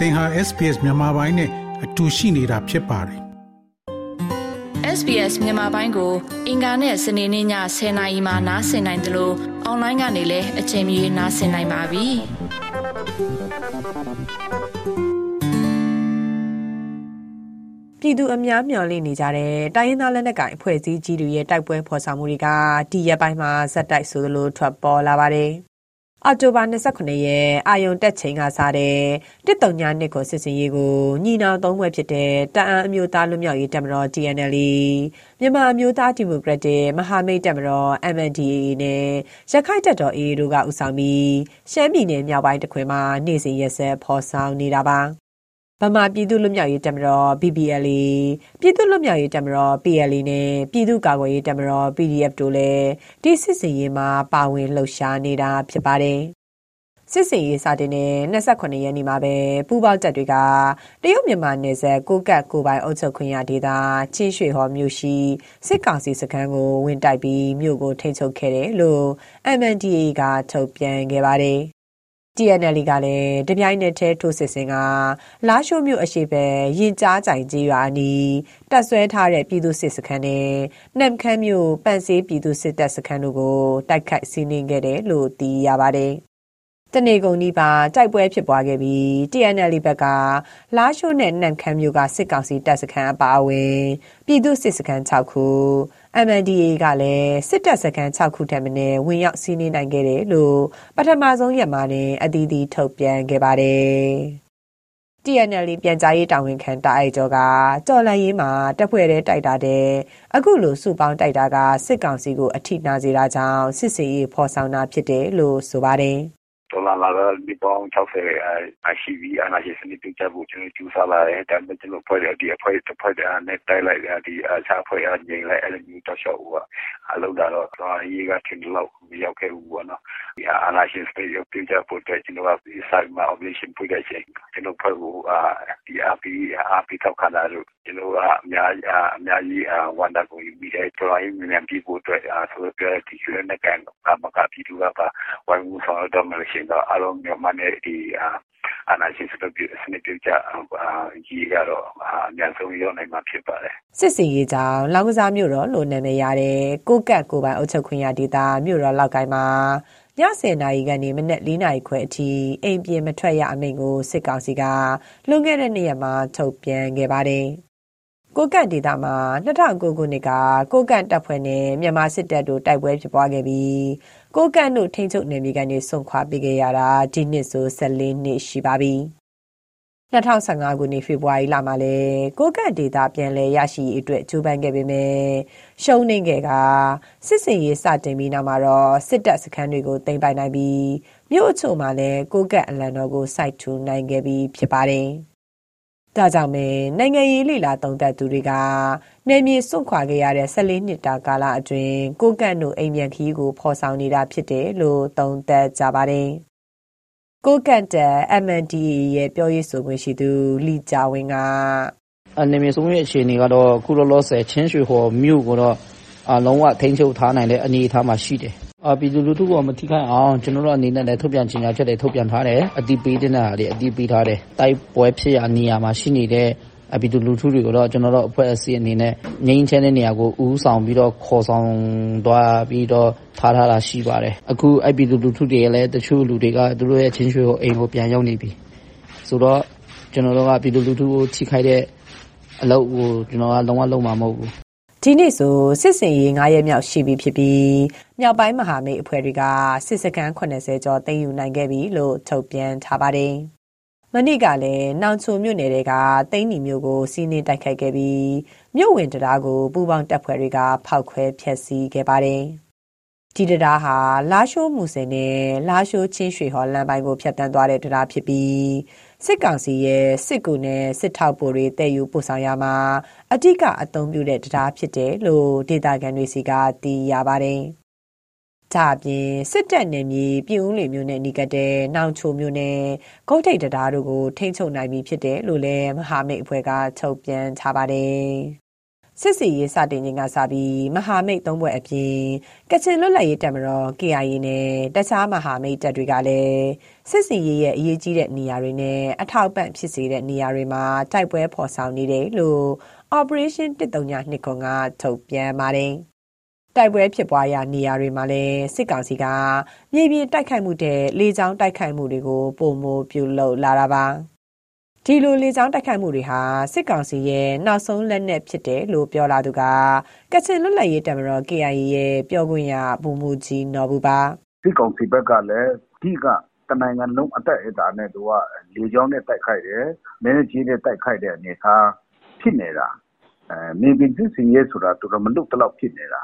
သင်ဟာ SPS မြန်မာပိုင်းနဲ့အတူရှိနေတာဖြစ်ပါတယ်။ SBS မြန်မာပိုင်းကို အင်ကာနဲ့စနေနေ့ည10:00နာရီမှနားဆင်နိုင်တယ်လို့အွန်လိုင်းကနေလည်းအချိန်မီနားဆင်နိုင်ပါပြီ။ပြည်သူအများမျှော်လင့်နေကြတဲ့တိုင်းရင်းသားလက်နက်ကိုင်အဖွဲ့အစည်းကြီးတွေရဲ့တိုက်ပွဲဖော်ဆောင်မှုတွေကဒီရက်ပိုင်းမှာဇက်တိုက်ဆိုသလိုထွက်ပေါ်လာပါတယ်။ အောက်တိုဘာ29ရက်အာယုံတက်ချိန်ကစားတဲ့တစ်တုံညာနှစ်ကိုစစ်စင်ရေးကိုညီနောင်သုံးဘွဲ့ဖြစ်တဲ့တအံအမျိုးသားလွတ်မြောက်ရေးတပ်မတော် TNL မြန်မာအမျိုးသားဒီမိုကရက်တစ်မဟာမိတ်တပ်မတော် MNDAA နဲ့ရခိုင်တပ်တော် AA တို့ကဦးဆောင်ပြီးရှမ်းပြည်နယ်မြောက်ပိုင်းတခွင်မှာနေ့စဉ်ရက်ဆက်ဖော်ဆောင်နေတာပါ ဗမာပြည်သူ့လွတ်မြောက်ရေးတပ်မတော် BBLA ပြည်သူ့လွတ်မြောက်ရေးတပ်မတော် PLA နဲ့ပြည်သူ့ကာကွယ်ရေးတပ်မတော် PDF တို့လည်းဒီစစ်စင်ရေးမှာပါဝင်လှုပ်ရှားနေတာဖြစ်ပါတယ်။စစ်စင်ရေးစတင်တဲ့28ရက်နေ့မှာပဲပူးပေါင်းတပ်တွေကတရုတ်မြန်မာနယ်စပ်ကိုကတ်ကိုပိုင်အုပ်ချုပ်ခွင့်ရဒေသချင်းရွှေဟော်မြို့ရှိစစ်ကောင်စီစခန်းကိုဝင်တိုက်ပြီးမြို့ကိုထိန်းချုပ်ခဲ့တယ်လို့ MNDAA ကထုတ်ပြန်ခဲ့ပါတယ်။ TNL ကလည်းတပြိုင်နက်တည်းထိုးစစ်ဆင်ကလားရှိုးမြို့အရှိပဲရင်ကြားကြိုင်ကြီးရွာနီးတပ်ဆွဲထားတဲ့ပြည်သူစစ်စခန်းနဲ့နမ်ခမ်းမြို့ပန့်စေးပြည်သူစစ်တပ်စခန်းတို့ကိုတိုက်ခိုက်စီးနင်းခဲ့တယ်လို့သိရပါတယ်။ တနေကုန်နီးပါတိုက်ပွဲဖြစ်ပွားခဲ့ပြီး TNL ဘက်ကလားရှိုးနဲ့နမ်ခမ်းမြို့ကစစ်ကောင်စီတပ်စခန်းအပါအဝင်ပြည်သူစစ်စခန်း6ခု MNDAA ကလည်းစစ်တပ်စခန်း6ခုထက်မနည်းဝင်ရောက်စီးနင်းနိုင်ခဲ့တယ်လို့ပထမဆုံးရက်မှာတင်အသီးသီးထုတ်ပြန်ခဲ့ပါတယ်။ TNL ပြန်ကြားရေးတာဝန်ခံတာအိုက်ကျော်ကတော်လန်ရေးမှာတပ်ဖွဲ့တဲ့တိုက်တာတဲ့အခုလိုစုပေါင်းတိုက်တာကစစ်ကောင်စီကိုအထိနာစေတာကြောင့်စစ်စေးရေးဖော်ဆောင်တာဖြစ်တယ်လို့ဆိုပါတယ်။ တော်လာလာတော့ဒီပေါင်း60အရှိပြီးအနာရှိစနစ်ပြုချက်ဖို့ကျွန်တော်ကျူးစားလာတယ်ဒါပေမဲ့ကျွန်တော်ဖွဲ့တယ်ဒီအဖွဲ့တစ်ဖွဲ့တည်းနဲ့တိုက်လိုက်ဒီအခြားဖွဲ့အငိမ့်လိုက်အဲ့လိုမျိုးတော့ရှော့ဟိုကအလုပ်တာတော့သွားရေးကထင်လို့မရောက်ခဲ့ဘူးပေါ့နော်ဒီအနာရှိစနစ်ပြုချက်ဖို့တဲ့ကျွန်တော်ကဒီ site မှာ operation ဖွင့်တဲ့ချိန်ကျွန်တော်ဖွဲ့ဖို့ဒီ RP RP ထောက်ခံတာလို့ကျွန်တော်ကအများအများကြီးဝန်တာကိုယူပြီးတဲ့တော်ရေးမြန်ပြီးဖို့အတွက်ဆိုတော့ဒီကျွေးနဲ့ကန်မကပြည်သူကပါဝိုင်းမှုဆောင်တော့မလို့ရှိရင်တော့အလုံးမြန်မာနဲ့ဒီအာဏာရှင်စနစ်ပြုစနစ်ပြုကြကြီးကတော့အများဆုံးရောက်နိုင်မှာဖြစ်ပါတယ်စစ်စင်ရေးကြောင့်လောင်ကစားမြို့တော်လို့နာမည်ရတဲ့ကိုကတ်ကိုပိုင်အုပ်ချုပ်ခွင့်ရဒေသမြို့တော်လောက်ကိုင်းမှာည10နာရီကနေမနက်4နာရီခွဲအထိအိမ်ပြင်မထွက်ရအမိန့်ကိုစစ်ကောင်စီကလွန်ခဲ့တဲ့နှစ်ရက်မှာထုတ်ပြန်ခဲ့ပါတယ်ကိုကန့်ဒေသမှာ2009ခုနှစ်ကကိုကန့်တပ်ဖွဲ့နဲ့မြန်မာစစ်တပ်တို့တိုက်ပွဲဖြစ်ပွားခဲ့ပြီး ကိုကန့်တို့ထိန်းချုပ်နယ်မြေကနေဆွန့်ခွာပေးခဲ့ရတာဒီနှစ်ဆို14နှစ်ရှိပါပြီ2015ခုနှစ်ဖေဖော်ဝါရီလမှာလဲကိုကန့်ဒေတာပြန်လဲရရှိအတွက်ကြိုးပမ်းခဲ့ပေမဲ့ရှုံးနေခဲ့ကစစ်စင်ရေးစတင်ပြီးနောက်မှာတော့စစ်တပ်စခန်းတွေကိုတင်ပိုင်နိုင်ပြီးမြို့အချို့မှာလဲကိုကန့်အလံတော်ကိုစိုက်ထူနိုင်ခဲ့ပြီးဖြစ်ပါတယ်။ ဒါကြောင့်ပဲနိုင်ငံရေးလေလာသုံးသပ်သူတွေက နယ်မြေစွန့်ခွာခဲ့ရတဲ့14နှစ်တာကာလအတွင်း ကိုကန့်တို့ အိမ်မြန်ခီးကို ဖော်ဆောင်နေတာဖြစ်တယ်လို့ သုံးသပ်ကြပါတယ်။ကိုကန့်တဲ့ MNDAA ရဲ့ ပြောရေးဆိုခွင့်ရှိသူ လီကြဝင်းကနေမြေဆုံးရဲ့အခြေအနေကတော့ကုလောလောဆယ် ချင်းရွှေဟော်မြို့ကိုတော့အလုံးဝထိန်းချုပ်ထားနိုင်တဲ့ အနေအထားမှာရှိတယ် အာပြည်သူလူထုကမထိခိုက်အောင်ကျွန်တော်တို့အနေနဲ့လည်းထုတ်ပြန်ခြင်းညာချက်တွေထုတ်ပြန်ထားတယ်အတိပေးတဲ့နာတွေအတိပေးထားတယ်တိုက်ပွဲဖြစ်ရာနေရာမှာရှိနေတဲ့အပြည်သူလူထုတွေကိုတော့ကျွန်တော်တို့အဖွဲ့အစည်းအနေနဲ့ငြိမ်းချမ်းတဲ့နေရာကိုဦးဆောင်ပြီးတော့ခေါ်ဆောင်သွားပြီးတော့ထားထားတာရှိပါတယ်အခုအပြည်သူလူထုတွေလည်းတချို့လူတွေကသူတို့ရဲ့ချင်းရွှေကိုအိမ်ကိုပြန်ရောက်နေပြီဆိုတော့ကျွန်တော်တို့ကပြည်သူလူထုကိုထိခိုက်တဲ့အလုပ်ကိုကျွန်တော်ကလုံးဝလုံးမှာမဟုတ်ဘူး ဒီနေ့ဆိုစစ်စင်ရေး9ရက်မြောက်ရှိပြီဖြစ်ပြီးမြောက်ပိုင်းမဟာမိတ်အဖွဲ့တွေကစစ်စခန်း80ကျော်သိမ်းယူနိုင်ခဲ့ပြီလို့ထုတ်ပြန်ထားပါတယ်။မနေ့ကလည်းနောင်ချိုမြို့နယ်တွေကသိန်းနီမြို့ကိုစီးနင်းတိုက်ခိုက်ခဲ့ပြီးမြို့ဝင်တရားကိုပူပေါင်းတပ်ဖွဲ့တွေကဖောက်ခွဲဖျက်ဆီးခဲ့ပါတယ်။ဒီတရားဟာလာရှိုးမှုစင်နဲ့လာရှိုးချင်းရွှေဟော်လမ်းပိုင်းကိုဖျက်ဆီးသွားတဲ့တရားဖြစ်ပြီး စစ်ကောင်စီရဲ့စစ်ကူနဲ့စစ်ထောက်ပိုတွေတည်ယူပို့ဆောင်ရမှာအဓိကအသုံးပြုတဲ့တရားဖြစ်တယ်လို့ဒေတာကန်တွေစီကသိရပါတယ်။ဒါအပြင်စစ်တပ်နယ်မြေပြည်ဦးလေမျိုးနဲ့နီကတဲ့နောင်ချိုမျိုးနဲ့ဂုတ်ထိတ်တရားတို့ကိုထိမ့်ချုပ်နိုင်ပြီဖြစ်တယ်လို့လည်းမဟာမိတ်အဖွဲ့ကထုတ်ပြန်ထားပါတယ်။ စစ်စီရေးစတင်ခြင်းကစပြီးမဟာမိတ်သုံးဘွဲ့အပြင်ကချင်လွတ်လပ်ရေးတပ်မတော် KIA နဲ့တခြားမဟာမိတ်တပ်တွေကလည်းစစ်စီရေးရဲ့အရေးကြီးတဲ့နေရာတွေနဲ့အထောက်ပံ့ဖြစ်စေတဲ့နေရာတွေမှာတိုက်ပွဲဖော်ဆောင်နေတယ်လို့ Operation 139ကထုတ်ပြန်ပါတယ်။တိုက်ပွဲဖြစ်ပွားရာနေရာတွေမှာလည်းစစ်ကောင်စီကမြေပြင်တိုက်ခိုက်မှုတဲ့လေကြောင်းတိုက်ခိုက်မှုတွေကိုပုံမပြုလုပ်လာတာပါ။ ဒီလိုလေကြောင်းတိုက်ခိုက်မှုတွေဟာစစ်ကောင်စီရဲ့နောက်ဆုံးလက်နက်ဖြစ်တယ်လို့ပြောလာသူကကချင်လွတ်လပ်ရေးတပ်မတော် KIA ရဲ့ပြောခွင့်ရဗိုလ်မှူးကြီးနော်ဘူးပါစစ်ကောင်စီဘက်ကလည်းဒီကတနိုင်ငံလုံးအသက်အတာနဲ့သူကလေကြောင်းနဲ့တိုက်ခိုက်တယ်မင်းကြီးနဲ့တိုက်ခိုက်တဲ့အနေထားဖြစ်နေတာအဲမြေပြင်စစ်စီရဲဆိုတာသူတို့မလွတ်တော့ဖြစ်နေတာ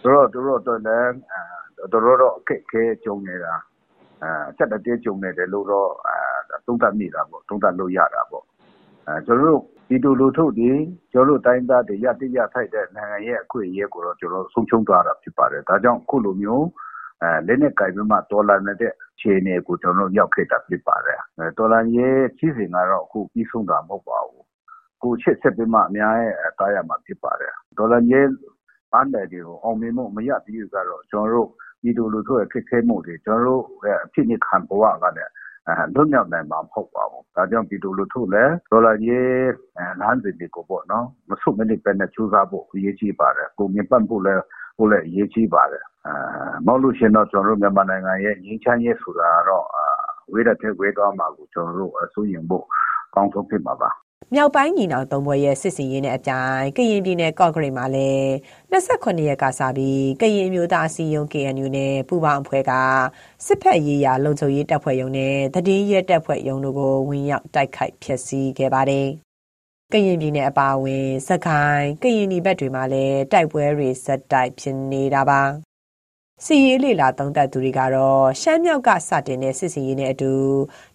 ဆိုတော့သူတို့တော့လည်းတော်တော်တော့အခက်ခဲကြုံနေတာအဲချက်တည်းကြုံနေတယ်လို့တော့အဲ သုံးသပ်မိတာပေါ့သုံးသပ်လို့ရတာပေါ့အဲကျွန်တော်တို့ဒီတူလူထုတွေကျွန်တော်တို့တိုင်းသားတွေရတိရထိုက်တဲ့နိုင်ငံရဲ့အခွင့်အရေးကိုတော့ကျွန်တော်ဆုံးရှုံးသွားတာဖြစ်ပါတယ်ဒါကြောင့်ခုလိုမျိုးအဲလက်နဲ့ကြိုင်ပြီးမှတော်လာနေတဲ့ခြေအနေကိုကျွန်တော်ရောက်ခဲ့တာဖြစ်ပါတယ်အဲတော်လာရဲ့ကြီးစဉ်ကတော့အခုပြီးဆုံးတာမဟုတ်ပါဘူးကိုချစ်ဆက်ပြီးမှအများရဲ့တားရမှာဖြစ်ပါတယ်ဒေါ်လာရဲ့အားတယ်တွေကိုအောင်မြင်မှုမရသေးဘူးကတော့ကျွန်တော်တို့ဒီလိုလူထုရဲ့ခက်ခဲမှုတွေကျွန်တော်တို့ရဲ့အဖြစ်နဲ့ခံဘဝကလည်း လွတ်မြောက်နိုင်မှာမဟုတ်ပါဘူး။ဒါကြောင့်ပြည်သူလူထုလည်းတော်လှန်ရေးလမ်းစဉ်တွေကိုပေါ့နော်မဆုတ်မနစ်ဘဲနဲ့ကြိုးစားဖို့အရေးကြီးပါတယ်။ကူညီပံ့ပိုးလည်းပို့လည်းအရေးကြီးပါတယ်။မဟုတ်လို့ရှိရင်တော့ကျွန်တော်တို့မြန်မာနိုင်ငံရဲ့ငြိမ်းချမ်းရေးဆိုတာကတော့ဝေးတဲ့ထက်ဝေးသွားမှာကိုကျွန်တော်တို့စိုးရိမ်ဖို့ကောင်းဆုံးဖြစ်မှာပါ မြောက်ပိုင်းညီနောင်သုံးဘွဲရဲ့စစ်စင်ရေးနဲ့အပြိုင်ကရင်ပြည်နယ်ကော့ဂရိတ်မှာလည်း28ရက်ကစပြီးကရင်မျိုးသားအစည်းအရုံး KNU နဲ့ပူးပေါင်းအဖွဲ့ကစစ်ဖက်ရေးရာလုံခြုံရေးတပ်ဖွဲ့ရုံးနဲ့တည်င်းရဲတပ်ဖွဲ့ရုံးတို့ကိုဝင်ရောက်တိုက်ခိုက်ဖျက်ဆီးခဲ့ပါတယ်။ကရင်ပြည်နယ်အပါအဝင်စကိုင်းကရင်ပြည်ဘက်တွေမှာလည်းတိုက်ပွဲတွေဆက်တိုက်ဖြစ်နေတာပါ။ စီရေးလေလာသုံးသက်သူတွေကတော့ရှမ်းမြောက်ကစတင်တဲ့စစ်စီရေးနဲ့အတူ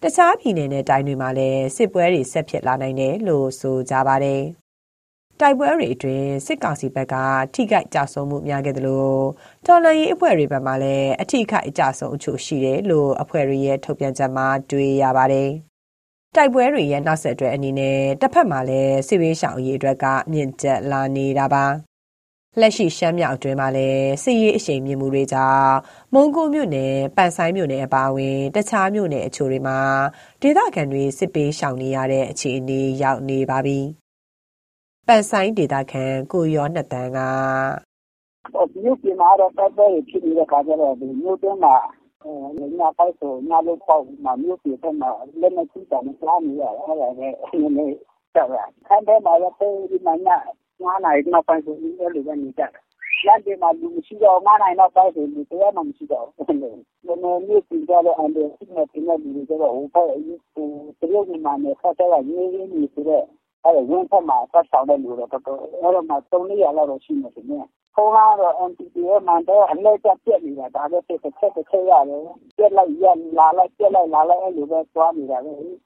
တခြားပြည်နယ်နဲ့တိုင်းတွေမှာလည်းစစ်ပွဲတွေဆက်ဖြစ်လာနိုင်တယ်လို့ဆိုကြပါတယ်။တိုက်ပွဲတွေအတွင်းစစ်ကောင်စီဘက်ကထိခိုက်ကြဆုံးမှုများခဲ့တယ်လို့တော်လန်ရေးအဖွဲ့တွေဘက်မှလည်းအထိခိုက်အကြဆုံးအချို့ရှိတယ်လို့အဖွဲ့တွေရဲ့ထုတ်ပြန်ချက်မှာတွေ့ရပါတယ်။တိုက်ပွဲတွေရဲ့နောက်ဆက်တွဲအနေနဲ့တစ်ဖက်မှာလည်းစစ်ဝေးရှောင်အရေးအတွက်ကမြင့်ကျက်လာနေတာပါ။ လက်ရှိရှမ်းမြောက်အတွင်းမှာလည်းစစ်ရေးအရှိန်မြင့်မှုတွေကြောင့်မုံကိုမြို့နယ်ပန်ဆိုင်မြို့နယ်အပါအဝင် တခြားမြို့နယ်အချို့တွေမှာဒေသခံတွေစစ်ပေးရှောင်နေရတဲ့အခြေအနေရောက်နေပါပြီ။ပန်ဆိုင်ဒေသခံကိုရောနှစ်တန်းကမြို့ပြင်မှာတော့တိုက်ပွဲဖြစ်နေတဲ့ခါကျတော့ဒီမြို့တွင်းမှာညပိုက်ဆိုညလို့ပေါ့မှာမြို့ပြင်ဘက်မှာလက်နဲ့ကြည့်တာနဲ့ကြားနေရတယ်အဲ့ဒါလည်းနည်းနည်းကြောက်ရခန်းထဲမှာတော့ဒီမှာည 9နာရီနောက်ပိုင်းဆိုအဲ့လိုပဲနေကြတယ်။လမ်းတွေမှာလူမရှိတော့9နာရီနောက်ပိုင်းဆိုလူတယောက်မှမရှိတော့ဘူး။နည်းနည်းမြို့ပြင်ကြတော့အန်တယ်စစ်နေပြင်နေလူတွေတော့ဟိုဘက်ဟိုတရုတ်မြန်မာနယ်ဆက်တဲ့ရင်းရင်းနေဆိုတော့အဲ့ဝင်းဖက်မှာဆက်ဆောင်တဲ့လူတွေတော့တော်အဲ့တော့မှ3နေရလောက်တော့ရှိနေတယ်နော်။ခေါင်းကတော့ MPP ရဲ့မန်တော့အလဲကျပြက်နေတာဒါပဲတစ်ချက်တစ်ချက်ရတယ်။ပြက်လိုက်ရလာလိုက်ပြက်လိုက်လာလိုက်အဲ့လိုပဲသွားနေတာပဲ။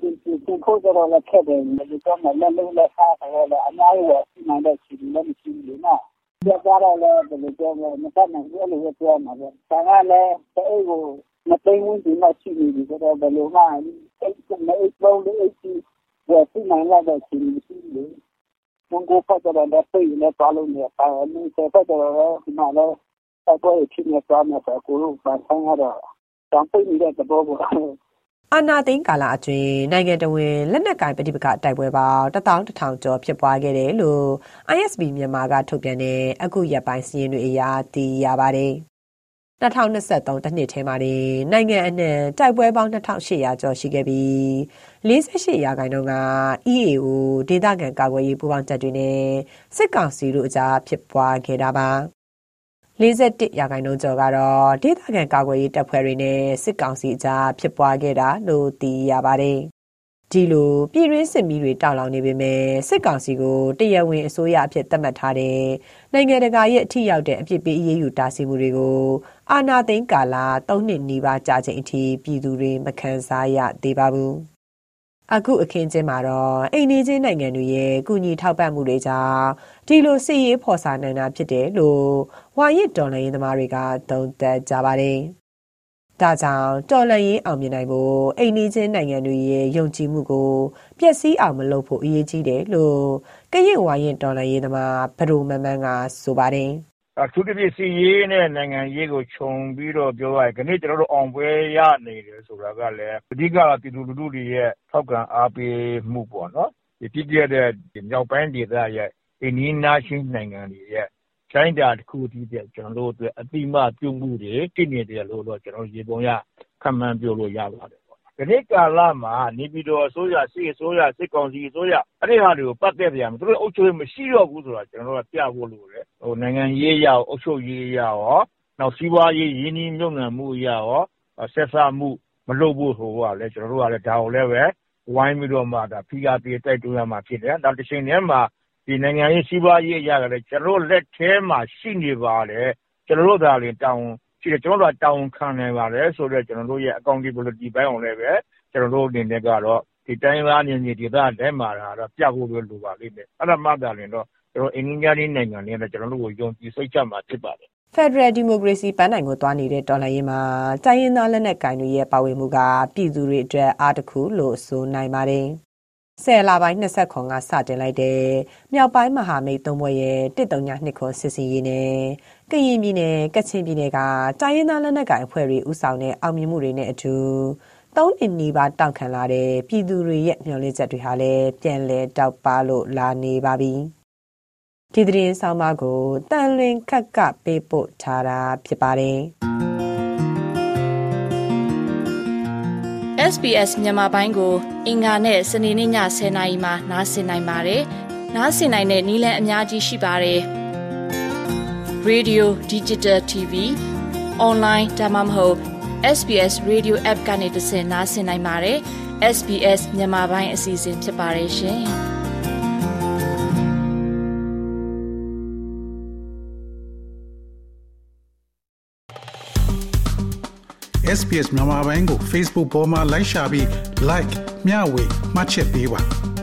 ပြင်ပြင်ပြင်ဖို့ကြတော့လည်းခက်တယ်ဒီတော့လည်းလည်းလည်းစားတယ်လည်းအများကြီးပဲနိုင်တဲ့စီလည်းမရှိဘူးနော်ပြကြတော့လည်းဘယ်လိုပြောမလဲမတတ်နိုင်ဘူးလို့ပြောမှာပဲဆန်ကလည်းတဲ့ကိုမသိဘူးဒီမှာရှိနေပြီဆိုတော့ဘယ်လိုမှအဲ့ဒီမဲ့လုံးလေးအဲ့ဒီဝယ်စီနိုင်လာတဲ့စီမရှိဘူးမုန်ကိုဖတ်ကြတော့လည်းပြေးနေသွားလို့နေပါဘူးဆက်ဖတ်ကြတော့ဒီမှာလည်းဆက်ပွဲဖြစ်နေသွားမှာဆိုကိုလို့ပန်းဆိုင်ရတော့တောင်ပိတ်နေတဲ့သဘောပေါ့ အာနာသိန်းကာလအတွင်း နိုင်ငံတော်ဝင်လက်နက်ကင်ပဋိပက္ခတိုက်ပွဲပေါင်း11000ကျော် ဖြစ်ပွားခဲ့တယ်လို့ ISB မြန်မာက ထုတ်ပြန်တဲ့ အခုရက်ပိုင်းစီးရင်တွေအရ သိရပါတယ်။2023တနှစ်ထဲမှာနိုင်ငံအနှံတိုက်ပွဲပေါင်း2800ကျော် ရှိခဲ့ပြီး48ရာခိုင်နှုန်းက EAO ဒေသခံကာကွယ်ရေး ပူးပေါင်းတပ်တွေနဲ့ စစ်ကောင်စီတို့အကြား ဖြစ်ပွားခဲ့တာပါ။ 41ရာခိုင်နှုန်းကျော်ကတော့ဒေသခံကာကွယ်ရေးတပ်ဖွဲ့တွေနဲ့စစ်ကောင်စီအကြားဖြစ်ပွားခဲ့တာလို့သိရပါတယ်။ဒီလိုပြည်တွင်းစစ်မီးတွေတောက်လောင်နေပေမဲ့စစ်ကောင်စီကိုတရားဝင်အစိုးရအဖြစ်သတ်မှတ်ထားတဲ့နိုင်ငံတကာရဲ့အထီးရောက်တဲ့အပြစ်ပေးအရေးယူတားဆီးမှုတွေကိုအာဏာသိမ်းကာလ၃နှစ်နီးပါးကြာချိန်အထိပြည်သူတွေမခံစားရသေးပါဘူး။ အခုအခင်းချင်းမှာတော့အိမ်နေချင်းနိုင်ငံတွေရဲ့ကုညီထောက်ပံ့မှုတွေကြောင့်ဒီလိုစစ်ရေးဖော်ဆောင်နိုင်တာဖြစ်တယ်လို့ဝါရစ်တော်လှန်ရေးသမားတွေကသုံးသပ်ကြပါတယ်ဒါကြောင့်တော်လှန်ရေးအောင်မြင်နိုင်ဖို့အိမ်နီးချင်းနိုင်ငံတွေရဲ့ယုံကြည်မှုကိုပျက်စီးအောင်မလုပ်ဖို့အရေးကြီးတယ်လို့ကရင်ဝါရင်တော်လှန်ရေးသမားဘဒိုမမန်းကဆိုပါတယ် အထူးသဖြင့်စီရေးနဲ့ နိုင်ငံရေးကို ခြုံပြီးတော့ ပြောရရင်ခဏကျွန်တော်တို့ အောင်ပွဲရနေတယ် ဆိုတာကလည်း အဓိက ပြည်သူလူထုတွေရဲ့ ထောက်ခံအားပေးမှုပေါ့နော်ဒီပြည့်ပြည့်တဲ့ မြောက်ပိုင်းဒေသရဲ့အင်းနီးနားရှင်းနိုင်ငံတွေရဲ့တိုင်းတာတစ်ခုတည်းတဲ့ကျွန်တော်တို့အတွက်အတိမပြုမှုတွေတည်နေတယ်လို့တော့ ကျွန်တော်ရေပုံရခံမှန်းပြောလို့ရပါတယ် ပေါ့။ဒီနေ့ကာလမှာ နေပြည်တော်အစိုးရ စစ်အစိုးရ စစ်ကောင်စီအစိုးရ အဲ့ဒီဟာတွေကို ပတ်သက်ပြန်သူတို့အုပ်ချုပ်ရေး မရှိတော့ဘူးဆိုတာ ကျွန်တော်တို့က ပြဖို့လိုတယ်။ဟိုနိုင်ငံရေးရအုပ်ချုပ်ရေးရရော နောက် စီးပွားရေး ရင်းနှီးမြှုပ်နှံမှုရရော ဆက်ဆံမှု မလုပ်ဖို့ဟိုကလည်း ကျွန်တော်တို့ကလည်းဒါကိုလည်းပဲ ဝိုင်းပြီးတော့မှဒါဖိအားပေး တိုက်တွန်းရမှာ ဖြစ်တယ်။နောက်တစ်ချိန်တည်းမှာဒီနိုင်ငံရေး စီးပွားရေးအရာကလည်း ကျွန်တော်လက်ထဲမှာ ရှိနေပါတယ် ကျွန်တော်တို့ဒါလည်းတောင်း ရှိတယ် ကျွန်တော်တို့တောင်းခံနေပါတယ်ဆိုတော့ကျွန်တော်တို့ရဲ့ accountability ဘိုင်းအောင်လည်းပဲ ကျွန်တော်တို့အနေနဲ့ကတော့ဒီတိုင်းသားနေနေဒေသထဲမှာတော့ပြဖို့လိုပါလိမ့်မယ် အဲ့ဒါမှသာလျှင်တော့ကျွန်တော်အင်္ဂလိပ်နိုင်ငံနဲ့ကျွန်တော်တို့ကို ယုံကြည်စိတ်ချမှာ ဖြစ်ပါတယ် Federal Democracy ပန်းနိုင်ကို သွားနေတဲ့ တော်လှန်ရေးမှာ တိုင်းရင်းသား လက်နက်ကင်တွေရဲ့ ပါဝင်မှုက ပြည်သူတွေအတွက် အားတစ်ခုလို့ ဆိုနိုင်ပါတယ်။ဆယ်လပိုင်း20ခွန်ကစတင်လိုက်တဲ့ မြောက်ပိုင်းမဟာမိတ်သုံးဘွဲ့ရဲ့139ခွန်စစ်စင်ရေးနဲ့ ကရင်ပြည်နယ်ကချင်ပြည်နယ်ကတိုင်းရင်းသားလက်နက်ကိုင်အဖွဲ့တွေဥဆောင်တဲ့အောင်မြင်မှုတွေနဲ့အတူသုံးနှစ်နီးပါးတောက်ခံလာတဲ့ပြည်သူတွေရဲ့မျှော်လင့်ချက်တွေဟာလည်းပြန်လည်တောက်ပါလို့လာနေပါပြီဒီသတင်းဆောင်မကိုတန်လွင်ခက်ကပေးပို့ထားတာဖြစ်ပါတယ် SBS မြန်မာပိုင်းကိုအင်ကာနဲ့စနေနေ့ည10:00နာရီမှနားဆင်နိုင်ပါတယ်။နားဆင်နိုင်တဲ့နည်းလမ်းအများကြီးရှိပါတယ်။ Radio Digital TV Online ဒါမှမဟုတ် SBS Radio App ကနေတဆင့်နားဆင်နိုင်ပါတယ်။ SBS မြန်မာပိုင်းအစီအစဉ်ဖြစ်ပါတယ်ရှင်။ SPS မြန်မာပိုင်းကို Facebook ပေါ်မှာ like ရှာပြီး like မျှဝေမှတ်ချက်ပေးပါ